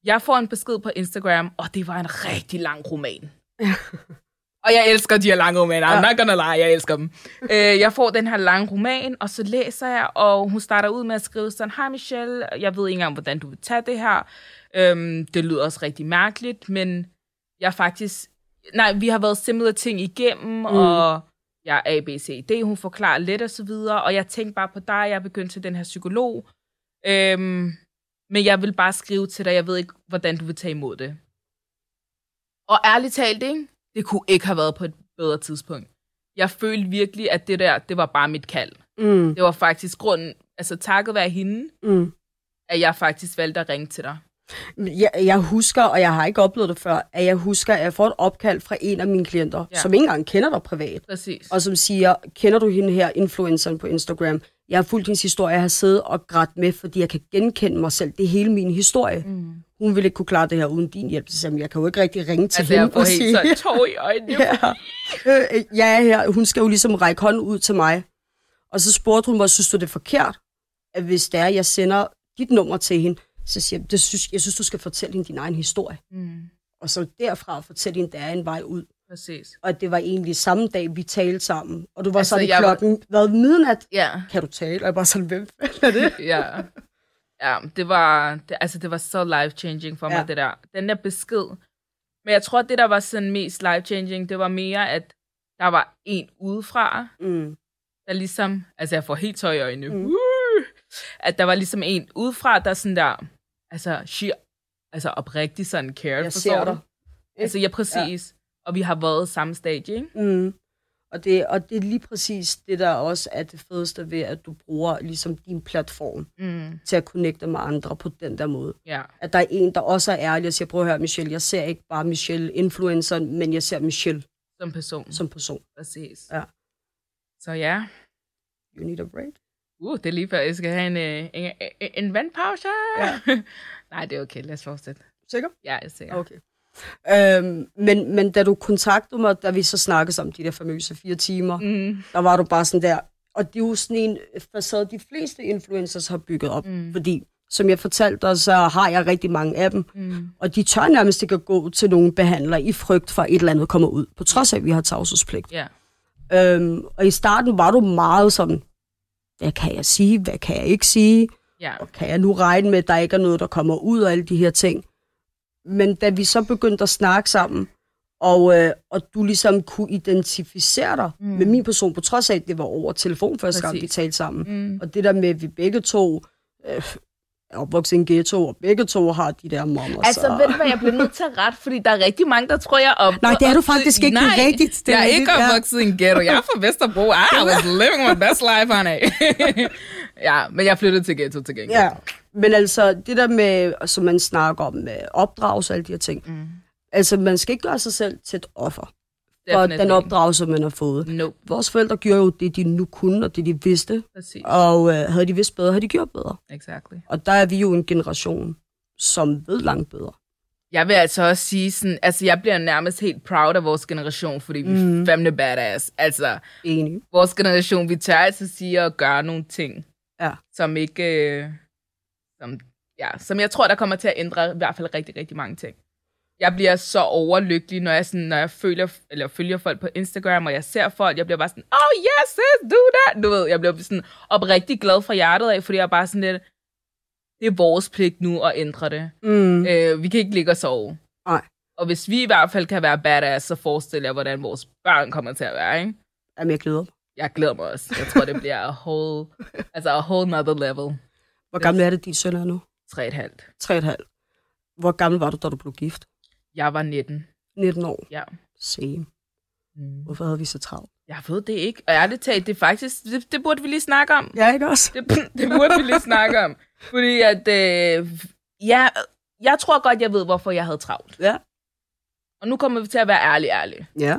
Jeg får en besked på Instagram, og det var en rigtig lang roman. Og jeg elsker de her lange romaner. I'm not gonna lie, jeg elsker dem. øh, jeg får den her lange roman, og så læser jeg, og hun starter ud med at skrive sådan, Hej Michelle, jeg ved ikke engang, hvordan du vil tage det her. Øhm, det lyder også rigtig mærkeligt, men jeg faktisk... Nej, vi har været simple ting igennem, mm. og jeg er A, B, C, D, hun forklarer lidt og så videre, og jeg tænkte bare på dig, jeg begyndte til den her psykolog. Øhm, men jeg vil bare skrive til dig, jeg ved ikke, hvordan du vil tage imod det. Og ærligt talt, ikke? Det kunne ikke have været på et bedre tidspunkt. Jeg følte virkelig, at det der, det var bare mit kald. Mm. Det var faktisk grunden, altså takket være hende, mm. at jeg faktisk valgte at ringe til dig. Jeg, jeg husker, og jeg har ikke oplevet det før, at jeg husker, at jeg får et opkald fra en af mine klienter, ja. som ikke engang kender dig privat. Præcis. Og som siger, kender du hende her, influenceren på Instagram? Jeg har fulgt hendes historie, jeg har siddet og grædt med, fordi jeg kan genkende mig selv. Det er hele min historie. Mm hun ville ikke kunne klare det her uden din hjælp. Så jeg kan jo ikke rigtig ringe til altså, hende og sige... Altså, jeg får helt så i øjnene. ja. Øh, ja, her. Hun skal jo ligesom række hånden ud til mig. Og så spurgte hun mig, synes du det er forkert, at hvis det er, jeg sender dit nummer til hende, så siger jeg, det synes, jeg synes, du skal fortælle hende din egen historie. Mm. Og så derfra fortælle hende, der er en vej ud. Præcis. Og det var egentlig samme dag, vi talte sammen. Og du var altså, sådan klokken, var... hvad, midnat? Ja. Kan du tale? Og jeg bare sådan, hvem er det? ja. Ja, det var, det, altså det var så life-changing for mig, ja. det der. Den der besked. Men jeg tror, det der var sådan mest life-changing, det var mere, at der var en udefra, Mm. der ligesom, altså jeg får helt tøj i øjnene, Mm. at der var ligesom en udefra, der sådan der, altså, she, altså oprigtig sådan cared, Jeg forstår ser du? dig. Altså, ja, præcis. Ja. Og vi har været samme stage, ikke? Mm. Og, det, og det er lige præcis det, der også er det fedeste ved, at du bruger ligesom din platform Mm. til at connecte med andre på den der måde. Ja, At der er en, der også er ærlig og siger, prøv at høre, Michelle, jeg ser ikke bare Michelle influenceren, men jeg ser Michelle som person. som person. Præcis. Ja. Så ja, You need a break. uh, det er lige før, jeg skal have en, øh, en, en, en vandpause. Ja. Nej, det er okay. Lad os fortsætte. Sikker? Ja, jeg er sikker. Okay. Øhm, men, men da du kontaktede mig, da vi så snakkede om de der famøse fire timer, Mm. der var du bare sådan der, og det er jo sådan en facade, de fleste influencers har bygget op, Mm. fordi som jeg fortalte dig, så har jeg rigtig mange af dem, Mm. og de tør nærmest ikke at gå til nogle behandlere i frygt for, at et eller andet kommer ud, på trods af, at vi har tavshedspligt. Ja. Øhm, og i starten var du meget sådan, hvad kan jeg sige, hvad kan jeg ikke sige, Ja. og kan jeg nu regne med, at der ikke er noget, der kommer ud af alle de her ting. Men da vi så begyndte at snakke sammen, og, øh, og du ligesom kunne identificere dig mm. med min person, på trods af, at det var over telefon første gang, vi talte sammen. Mm. Og det der med, at vi begge to øh, er opvokset i en ghetto, og begge to har de der mammer. Altså, så... ved du hvad, jeg bliver nødt til at ret, fordi der er rigtig mange, der tror, jeg er op. Nej, det er du faktisk ikke. Nej, rigtigt. Det jeg er ikke ja. opvokset i en ghetto. Jeg er fra Vesterbro. I was living my best life, honey. ja, men jeg flyttede til ghetto til gengæld. Ja, men altså, det der med, som man snakker om, med opdragelse og alle de her ting. Mm. Altså, man skal ikke gøre sig selv til et offer for den opdragelse, man har fået. Nope, Vores forældre gjorde jo det, de nu kunne, og det, de vidste. præcis. Og øh, havde de vidst bedre, havde de gjort bedre. Exactly. Og der er vi jo en generation, som ved langt bedre. Jeg vil altså også sige sådan, altså jeg bliver nærmest helt proud af vores generation, fordi vi Mhm. er fandme badass. Altså, Enig. vores generation, vi tør altså sige at gøre nogle ting, Ja. som ikke, øh, som, ja, som jeg tror, der kommer til at ændre i hvert fald rigtig, rigtig mange ting. Jeg bliver så overlykkelig, når jeg, sådan, når jeg følger, eller følger folk på Instagram, og jeg ser folk, jeg bliver bare sådan, oh yes, sis, do that. Du ved, jeg bliver sådan oprigtig glad fra hjertet af, fordi jeg er bare sådan lidt, det er vores pligt nu at ændre det. Mm. Øh, vi kan ikke ligge og sove. Nej. Og hvis vi i hvert fald kan være badass, så forestiller jeg, hvordan vores børn kommer til at være, ikke? Jamen, jeg glæder mig. Jeg glæder mig også. Jeg tror, det bliver a whole, altså a whole nother level. Hvor gammel er det, din søn er nu? Tre et halvt. Tre og et halvt. Hvor gammel var du, da du blev gift? Jeg var 19. 19 år. Ja. Same. Mm. Hvorfor havde vi så travlt? Jeg ved det ikke. Og ærligt talt, det er faktisk, det, det burde vi lige snakke om. Ja, ikke også? Det, det burde vi lige snakke om. Fordi at, øh, ja, jeg tror godt, jeg ved, hvorfor jeg havde travlt. Ja. Og nu kommer vi til at være ærlig, ærlig. Ja.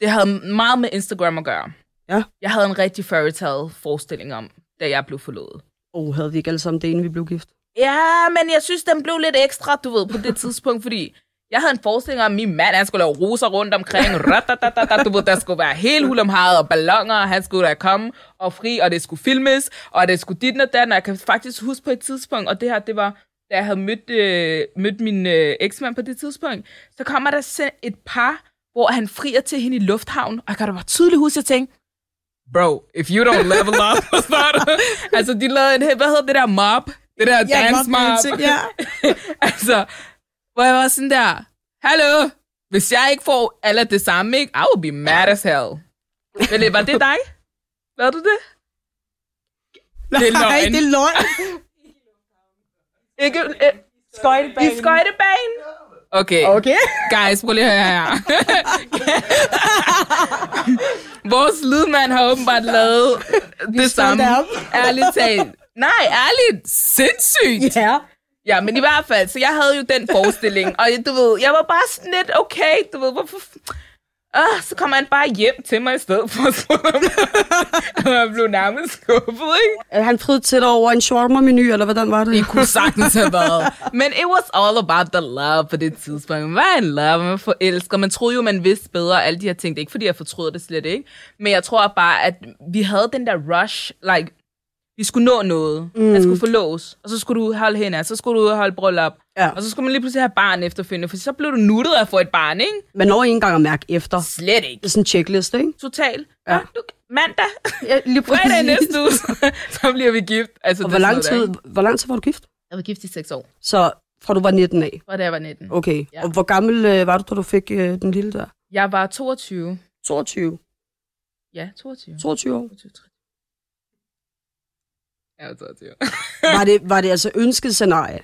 Det havde meget med Instagram at gøre. Ja. Jeg havde en rigtig fairytale forestilling om, da jeg blev forlovet. Og havde vi ikke alle sammen det, inden vi blev gift? Ja, men jeg synes, den blev lidt ekstra, du ved, på det tidspunkt, fordi jeg havde en forestilling om, at min mand, han skulle lave roser rundt omkring, du ved, der skulle være helt hul om havet og ballonger, og han skulle da komme og fri, og det skulle filmes, og det skulle dit og dan, og jeg kan faktisk huske på et tidspunkt, og det her, det var, da jeg havde mødt, øh, mødt min øh, eksmand på det tidspunkt, så kommer der et par, hvor han frier til hende i lufthavnen, og jeg kan da bare tydeligt huske, at jeg tænkte, bro, if you don't level up, så altså, de lavede en, hvad hedder det der mob? Det der dance mob. Ja. altså, hvor jeg var sådan der, hallo, hvis jeg ikke får alle det samme, ikke? I will be mad as hell. Men var det dig? Var du det? Nej, Det er løgn. det er løgn. Ikke, øh, I skøjtebanen? Okay. Okay. Guys, prøv lige at høre her. Vores lydmand har åbenbart lavet det samme. Ærligt talt. Nej, ærligt. Sindssygt. Ja. Ja, men i hvert fald, så jeg havde jo den forestilling, og du ved, jeg var bare sådan lidt, okay, du ved, hvorfor... Ah, så kom han bare hjem til mig i stedet for at spørge mig. Og jeg blev nærmest skuffet, ikke? Han friet til over en shawarma-menu, eller hvordan var det? Det kunne sagtens have været. Men it was all about the love på det tidspunkt. Man var en love, man forelsker. Man troede jo, man vidste bedre alle de her ting. Det er ikke, fordi jeg fortrød det slet ikke. Men jeg tror bare, at vi havde den der rush, like, vi skulle nå noget. Mm. Man skulle forlås, og så skulle du holde hende, så skulle du holde bryllup. Ja. Og så skulle man lige pludselig have barn efterfølgende, for så blev du nuttet af at få et barn, ikke? Man når ikke engang at mærke efter. Slet ikke. Det er sådan en checklist, ikke? Total. Ja. Ja. Du, mandag, Ja, lige fredag næste uge, så bliver vi gift. Altså, Og hvor lang, tid, hvor lang tid var du gift? Jeg var gift i seks år. Så Fra du var 19 af? Fra da jeg var 19. Okay. Ja. Og hvor gammel øh, var du, da du fik øh, den lille der? Jeg var 22. 22. Ja, 22. 22 år. 22. Jeg var 22. Var det, var det altså ønsket scenarie?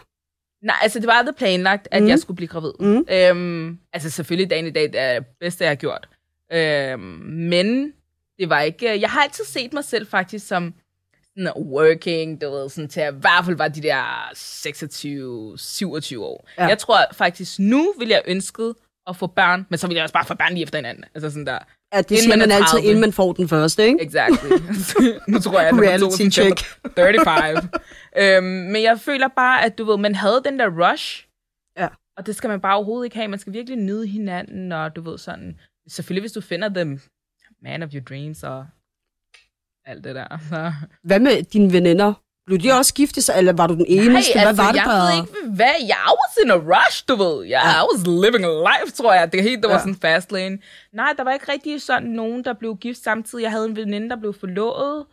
Nej, altså det var aldrig planlagt, at Mm. jeg skulle blive gravid. Mm. Øhm, altså selvfølgelig dagen i dag, det er det bedste, jeg har gjort. Øhm, men det var ikke... Jeg har altid set mig selv faktisk som sådan working, du ved, sådan til at i hvert fald var de der 26-27 år. Ja. Jeg tror faktisk, nu vil jeg ønske at få børn, men så vil jeg også bare få børn lige efter hinanden. Altså sådan der. Ja, det Inden siger man altid, 30. inden man får den første, ikke? Exactly. nu tror jeg, at Reality check. 35. øhm, men jeg føler bare, at du ved, man havde den der rush. Ja. Og det skal man bare overhovedet ikke have. Man skal virkelig nyde hinanden, og du ved sådan... Selvfølgelig, hvis du finder dem man of your dreams og alt det der. Så. Hvad med dine veninder? Blev de også sig, eller var du den eneste? Nej, Hvad altså, var det, jeg der... ved ikke, hvad... Jeg was in a rush, du ved. Jeg, Ja. I was living a life, tror jeg. Det helt, der var Ja. sådan en fast lane. Nej, der var ikke rigtig sådan nogen, der blev gift samtidig. Jeg havde en veninde, der blev forlovet.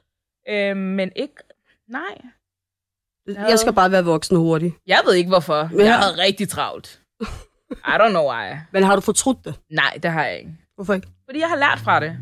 Øh, men ikke... Nej. Jeg skal bare være voksen hurtigt. Jeg ved ikke, hvorfor. Ja. Jeg havde rigtig travlt. I don't know why. Men har du fortrudt det? Nej, det har jeg ikke. Hvorfor ikke? Fordi jeg har lært fra det.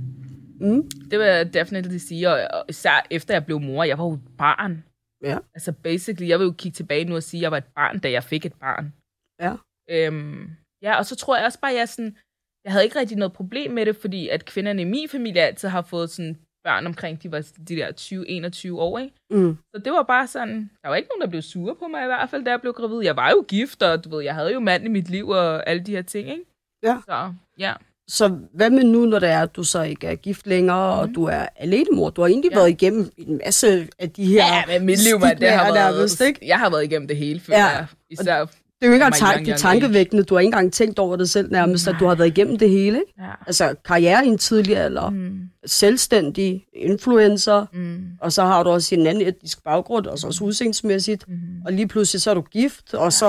Mm. Det vil jeg definitely sige. Og, især efter jeg blev mor, jeg var jo barn. Ja. Altså basically, jeg vil jo kigge tilbage nu og sige, at jeg var et barn, da jeg fik et barn. Ja. Øhm, ja, og så tror jeg også bare, at jeg, sådan, jeg havde ikke rigtig noget problem med det, fordi at kvinderne i min familie altid har fået sådan børn omkring, de var de der 20-21 år, ikke? Mm. Så det var bare sådan, der var ikke nogen, der blev sure på mig i hvert fald, da jeg blev gravid. Jeg var jo gift, og du ved, jeg havde jo mand i mit liv og alle de her ting, ikke? Ja. Så, ja. Så hvad med nu, når det er, at du så ikke er gift længere, mm. og du er alenemor? Du har egentlig Ja. ja. været igennem en masse af de her Ja, men mit liv, man, det har været, nærmest, ikke? jeg har været igennem det hele, føler Ja. jeg. Især, Det er jo ikke engang tank, det tankevækkende. Du har ikke engang tænkt over det selv nærmest, at du har været igennem det hele. Ikke? ja. Altså karriere i en tidlig alder, mm. Mm, selvstændig, influencer, mm, og så har du også en anden etnisk baggrund, og så også udseendsmæssigt. mm. Og lige pludselig så er du gift, og så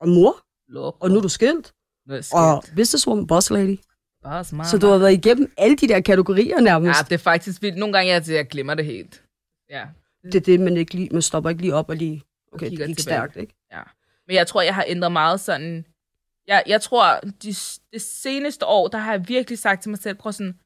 og mor, Luk. og nu er du skilt, og businesswoman, boss lady. Bare smart. Så du har været igennem alle de der kategorier nærmest. Ja, det er faktisk vildt. Nogle gange jeg, jeg glemmer det helt. Ja. Det er det, man ikke lige, man stopper ikke lige op og lige, okay, det kigger gik tilbage. stærkt, ikke? Men jeg tror, jeg har ændret meget sådan... Jeg, jeg tror, de, det seneste år, der har jeg virkelig sagt til mig selv, prøv sådan,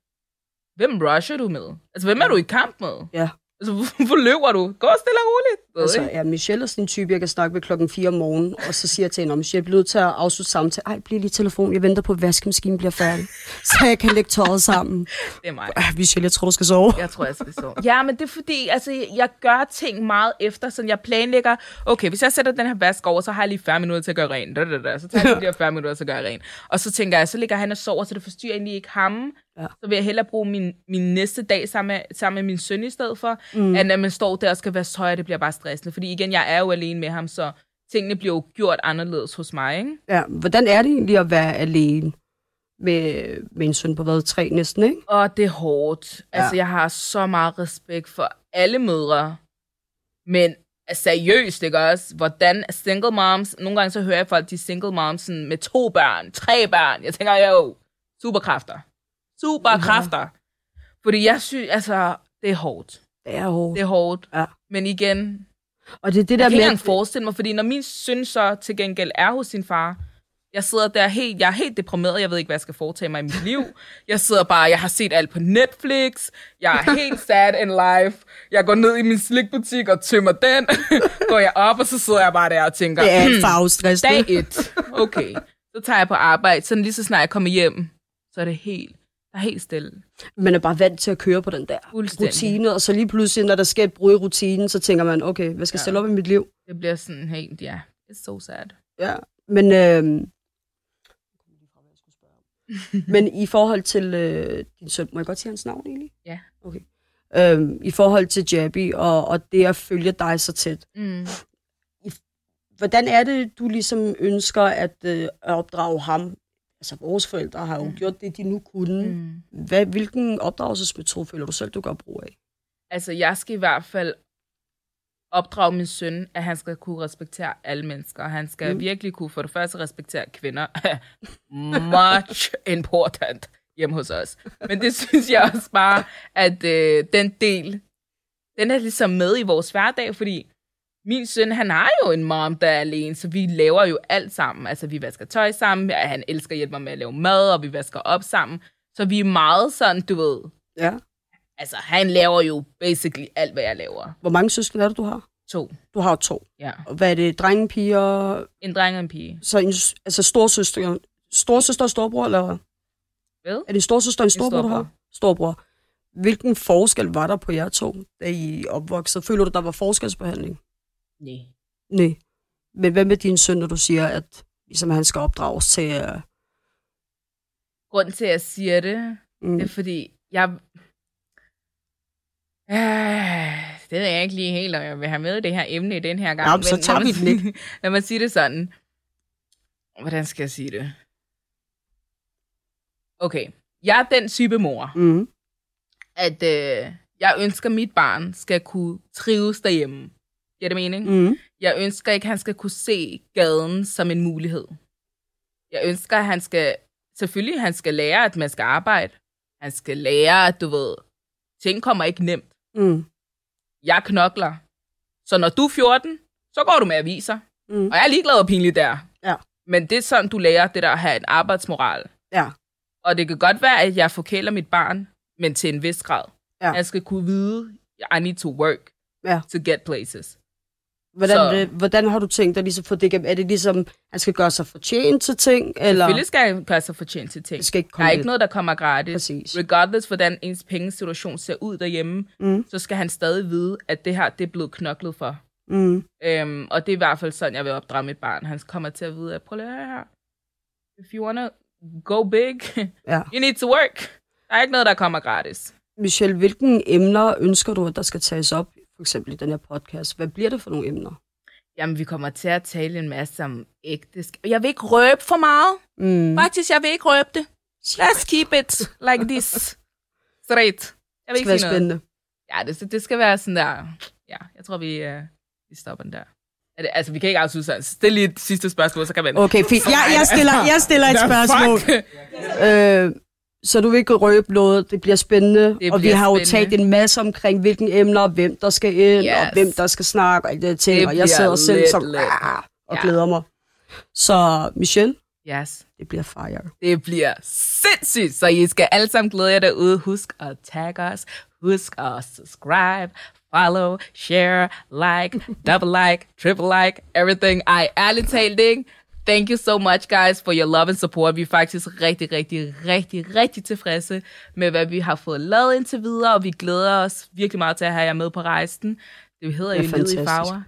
hvem rusher du med? Altså, hvem er du i kamp med? Ja. Altså, hvorfor løber du? Gå stille og roligt. Ved Altså, ikke? ja, Michelle er sådan en type, jeg kan snakke med klokken 4 om morgenen, og så siger jeg til hende, at Michelle, jeg bliver nødt til at afslutte samtalen. Ej, bliv lige i telefon, jeg venter på, at vaskemaskinen bliver færdig, så jeg kan lægge tøjet sammen. Det er mig. Ej, Michelle, jeg tror, du skal sove. Jeg tror, jeg skal så. Ja, men det er fordi, altså, jeg gør ting meget efter, sådan jeg planlægger, okay, hvis jeg sætter den her vask over, så har jeg lige 40 minutter til at gøre rent. Da, da, da. Så tager jeg lige de her 40 minutter til at gøre rent. Og så tænker jeg, så ligger han og sover, så det forstyrrer egentlig ikke ham. Ja. Så vil jeg hellere bruge min, min næste dag sammen med, sammen med min søn i stedet for, mm. end at man står der og skal være tøj, det bliver bare stressende. Fordi igen, jeg er jo alene med ham, så tingene bliver jo gjort anderledes hos mig, ikke? Ja, hvordan er det egentlig at være alene med, med en søn på hvad, tre næsten, ikke? Og det er hårdt. Ja. Altså, jeg har så meget respekt for alle mødre. Men seriøst, ikke også? Hvordan single moms... Nogle gange så hører jeg folk, de single moms sådan, med to børn, tre børn. Jeg tænker, jo, superkræfter. Superkræfter. Fordi jeg synes, altså, det er hårdt. Det er hårdt. Det er hårdt. Ja. Men igen, Og det er det jeg der kan ikke med, engang forestille mig, fordi når min søn så til gengæld er hos sin far, jeg sidder der helt, jeg er helt deprimeret, jeg ved ikke, hvad jeg skal foretage mig i mit liv. Jeg sidder bare, jeg har set alt på Netflix, jeg er helt sad in life. Jeg går ned i min slikbutik og tømmer den, går jeg op, og så sidder jeg bare der og tænker, det er et farvestress. dag et, okay. Så tager jeg på arbejde, sådan lige så snart jeg kommer hjem, så er det helt, er helt stille. Man er bare vant til at køre på den der rutine, og så lige pludselig, når der sker et brud i rutinen, så tænker man, okay, hvad skal jeg Ja. stille op i mit liv? Det bliver sådan helt, ja, it's so sad. Ja, men, øh, men i forhold til øh, din søn, må jeg godt sige hans navn egentlig? Ja. Okay. Øh, I forhold til Jabby og, og det at følge dig så tæt, Mm. hvordan er det, du ligesom ønsker at, øh, at opdrage ham? Altså, vores forældre har jo mm. gjort det, de nu kunne. Mm. Hvad, hvilken opdragelsesmetode føler du selv, du gør brug af? Altså, jeg skal i hvert fald opdrage min søn, at han skal kunne respektere alle mennesker. Han skal mm. virkelig kunne for det første respektere kvinder. Much important hjemme hos os. Men det synes jeg også bare, at øh, den del, den er ligesom med i vores hverdag, fordi min søn, han har jo en mom, der er alene, så vi laver jo alt sammen. Altså, vi vasker tøj sammen, han elsker at hjælpe mig med at lave mad, og vi vasker op sammen. Så vi er meget sådan, du ved... Ja. Altså, han laver jo basically alt, hvad jeg laver. Hvor mange søskende er det, du har? To. Du har to. Ja. Og hvad er det? Drenge, piger? En dreng og en pige. Så en, altså storsøster, storsøster og storbror, eller? Hvad? Er det storsøster og en storbror, du storbror. har? Storbror. Hvilken forskel var der på jer to, da I opvoksede? Føler du, der var forskelsbehandling? Nej. Nej. Men hvad med din søn, når du siger, at ligesom, han skal opdrages til... Uh, Grunden til, at jeg siger det, mm, det er fordi, jeg... Øh, det ved jeg ikke lige helt, om jeg vil have med det her emne i den her gang. Ja, men så tager vi den sige- Lad mig sige det sådan. Hvordan skal jeg sige det? Okay. Jeg er den type mor, mm, at øh, jeg ønsker, at mit barn skal kunne trives derhjemme. Giver det mening? mm, Jeg ønsker ikke, at han skal kunne se gaden som en mulighed. Jeg ønsker, at han skal... Selvfølgelig, han skal lære, at man skal arbejde. Han skal lære, at du ved, ting kommer ikke nemt. mm, Jeg knokler. Så når du er 14, så går du med aviser. mm. Og jeg er ligeglad og pinlig der. Ja. Men det er sådan, du lærer det der at have en arbejdsmoral. Ja. Og det kan godt være, at jeg forkæler mit barn, men til en vis grad. Ja. Jeg skal kunne vide, I need to work Ja. to get places. Hvordan, Så- det, hvordan har du tænkt dig ligesom få det igennem? Er det ligesom, han skal gøre sig fortjent til ting, eller Selvfølgelig skal jeg gøre sig fortjent til ting. det skal ikke Der komme er ikke lidt? noget, der kommer gratis. Præcis. Regardless, hvordan ens pengesituation ser ud derhjemme, Mm, så skal han stadig vide, at det her, det er blevet knoklet for. mm, Øhm, og det er i hvert fald sådan, jeg vil opdrage mit barn. Han kommer til at vide, at prøv lige her. If you wanna go big, ja. you need to work. Der er ikke noget, der kommer gratis. Michelle, hvilke emner ønsker du, at der skal tages op, for eksempel i den her podcast? Hvad bliver det for nogle emner? Jamen, vi kommer til at tale en masse om ægteskab. Jeg vil ikke røbe for meget. Mm. Faktisk, jeg vil ikke røbe det. Let's keep it like this. Straight. Jeg vil Det skal være ikke sige noget. spændende. Ja, det, det skal være sådan der. Ja, jeg tror, vi, uh, vi stopper den der. Er det, altså, vi kan ikke afslutte sådan. Stil lige et sidste spørgsmål, så kan man... Okay, fint. Jeg, jeg, stiller, jeg stiller et spørgsmål. Øh, så du vil ikke røbe noget. Det bliver spændende. Det og vi bliver har jo spændende. talt en masse omkring, hvilke emner, og hvem der skal ind, Yes. og hvem der skal snakke, og alt det der ting. Det og jeg bliver sidder selv som, ah, og Ja. glæder mig. Så Michelle, Yes. det bliver fire. Det bliver sindssygt, så I skal alle sammen glæde jer derude. Husk at tag os. Husk at subscribe, follow, share, like, double like, triple like, everything. Ej, ærligt talt, ikke? Thank you so much, guys, for your love and support. Vi er faktisk rigtig, rigtig, rigtig, rigtig tilfredse med, hvad vi har fået lavet indtil videre, og vi glæder os virkelig meget til at have jer med på rejsen. Det hedder jo Livet i farver.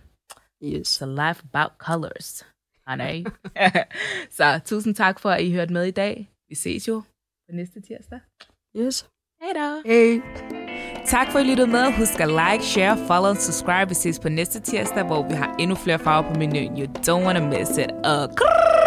Yes. It's a life about colors. Honey. så tusind tak for, at I hørte med i dag. Vi ses jo på næste tirsdag. Yes. Hej da. Hey. Tak for, at I lyttede med. Husk at like, share, follow og subscribe. Vi ses på næste tirsdag, hvor vi har endnu flere farver på menuen. You don't want to miss it. Uh,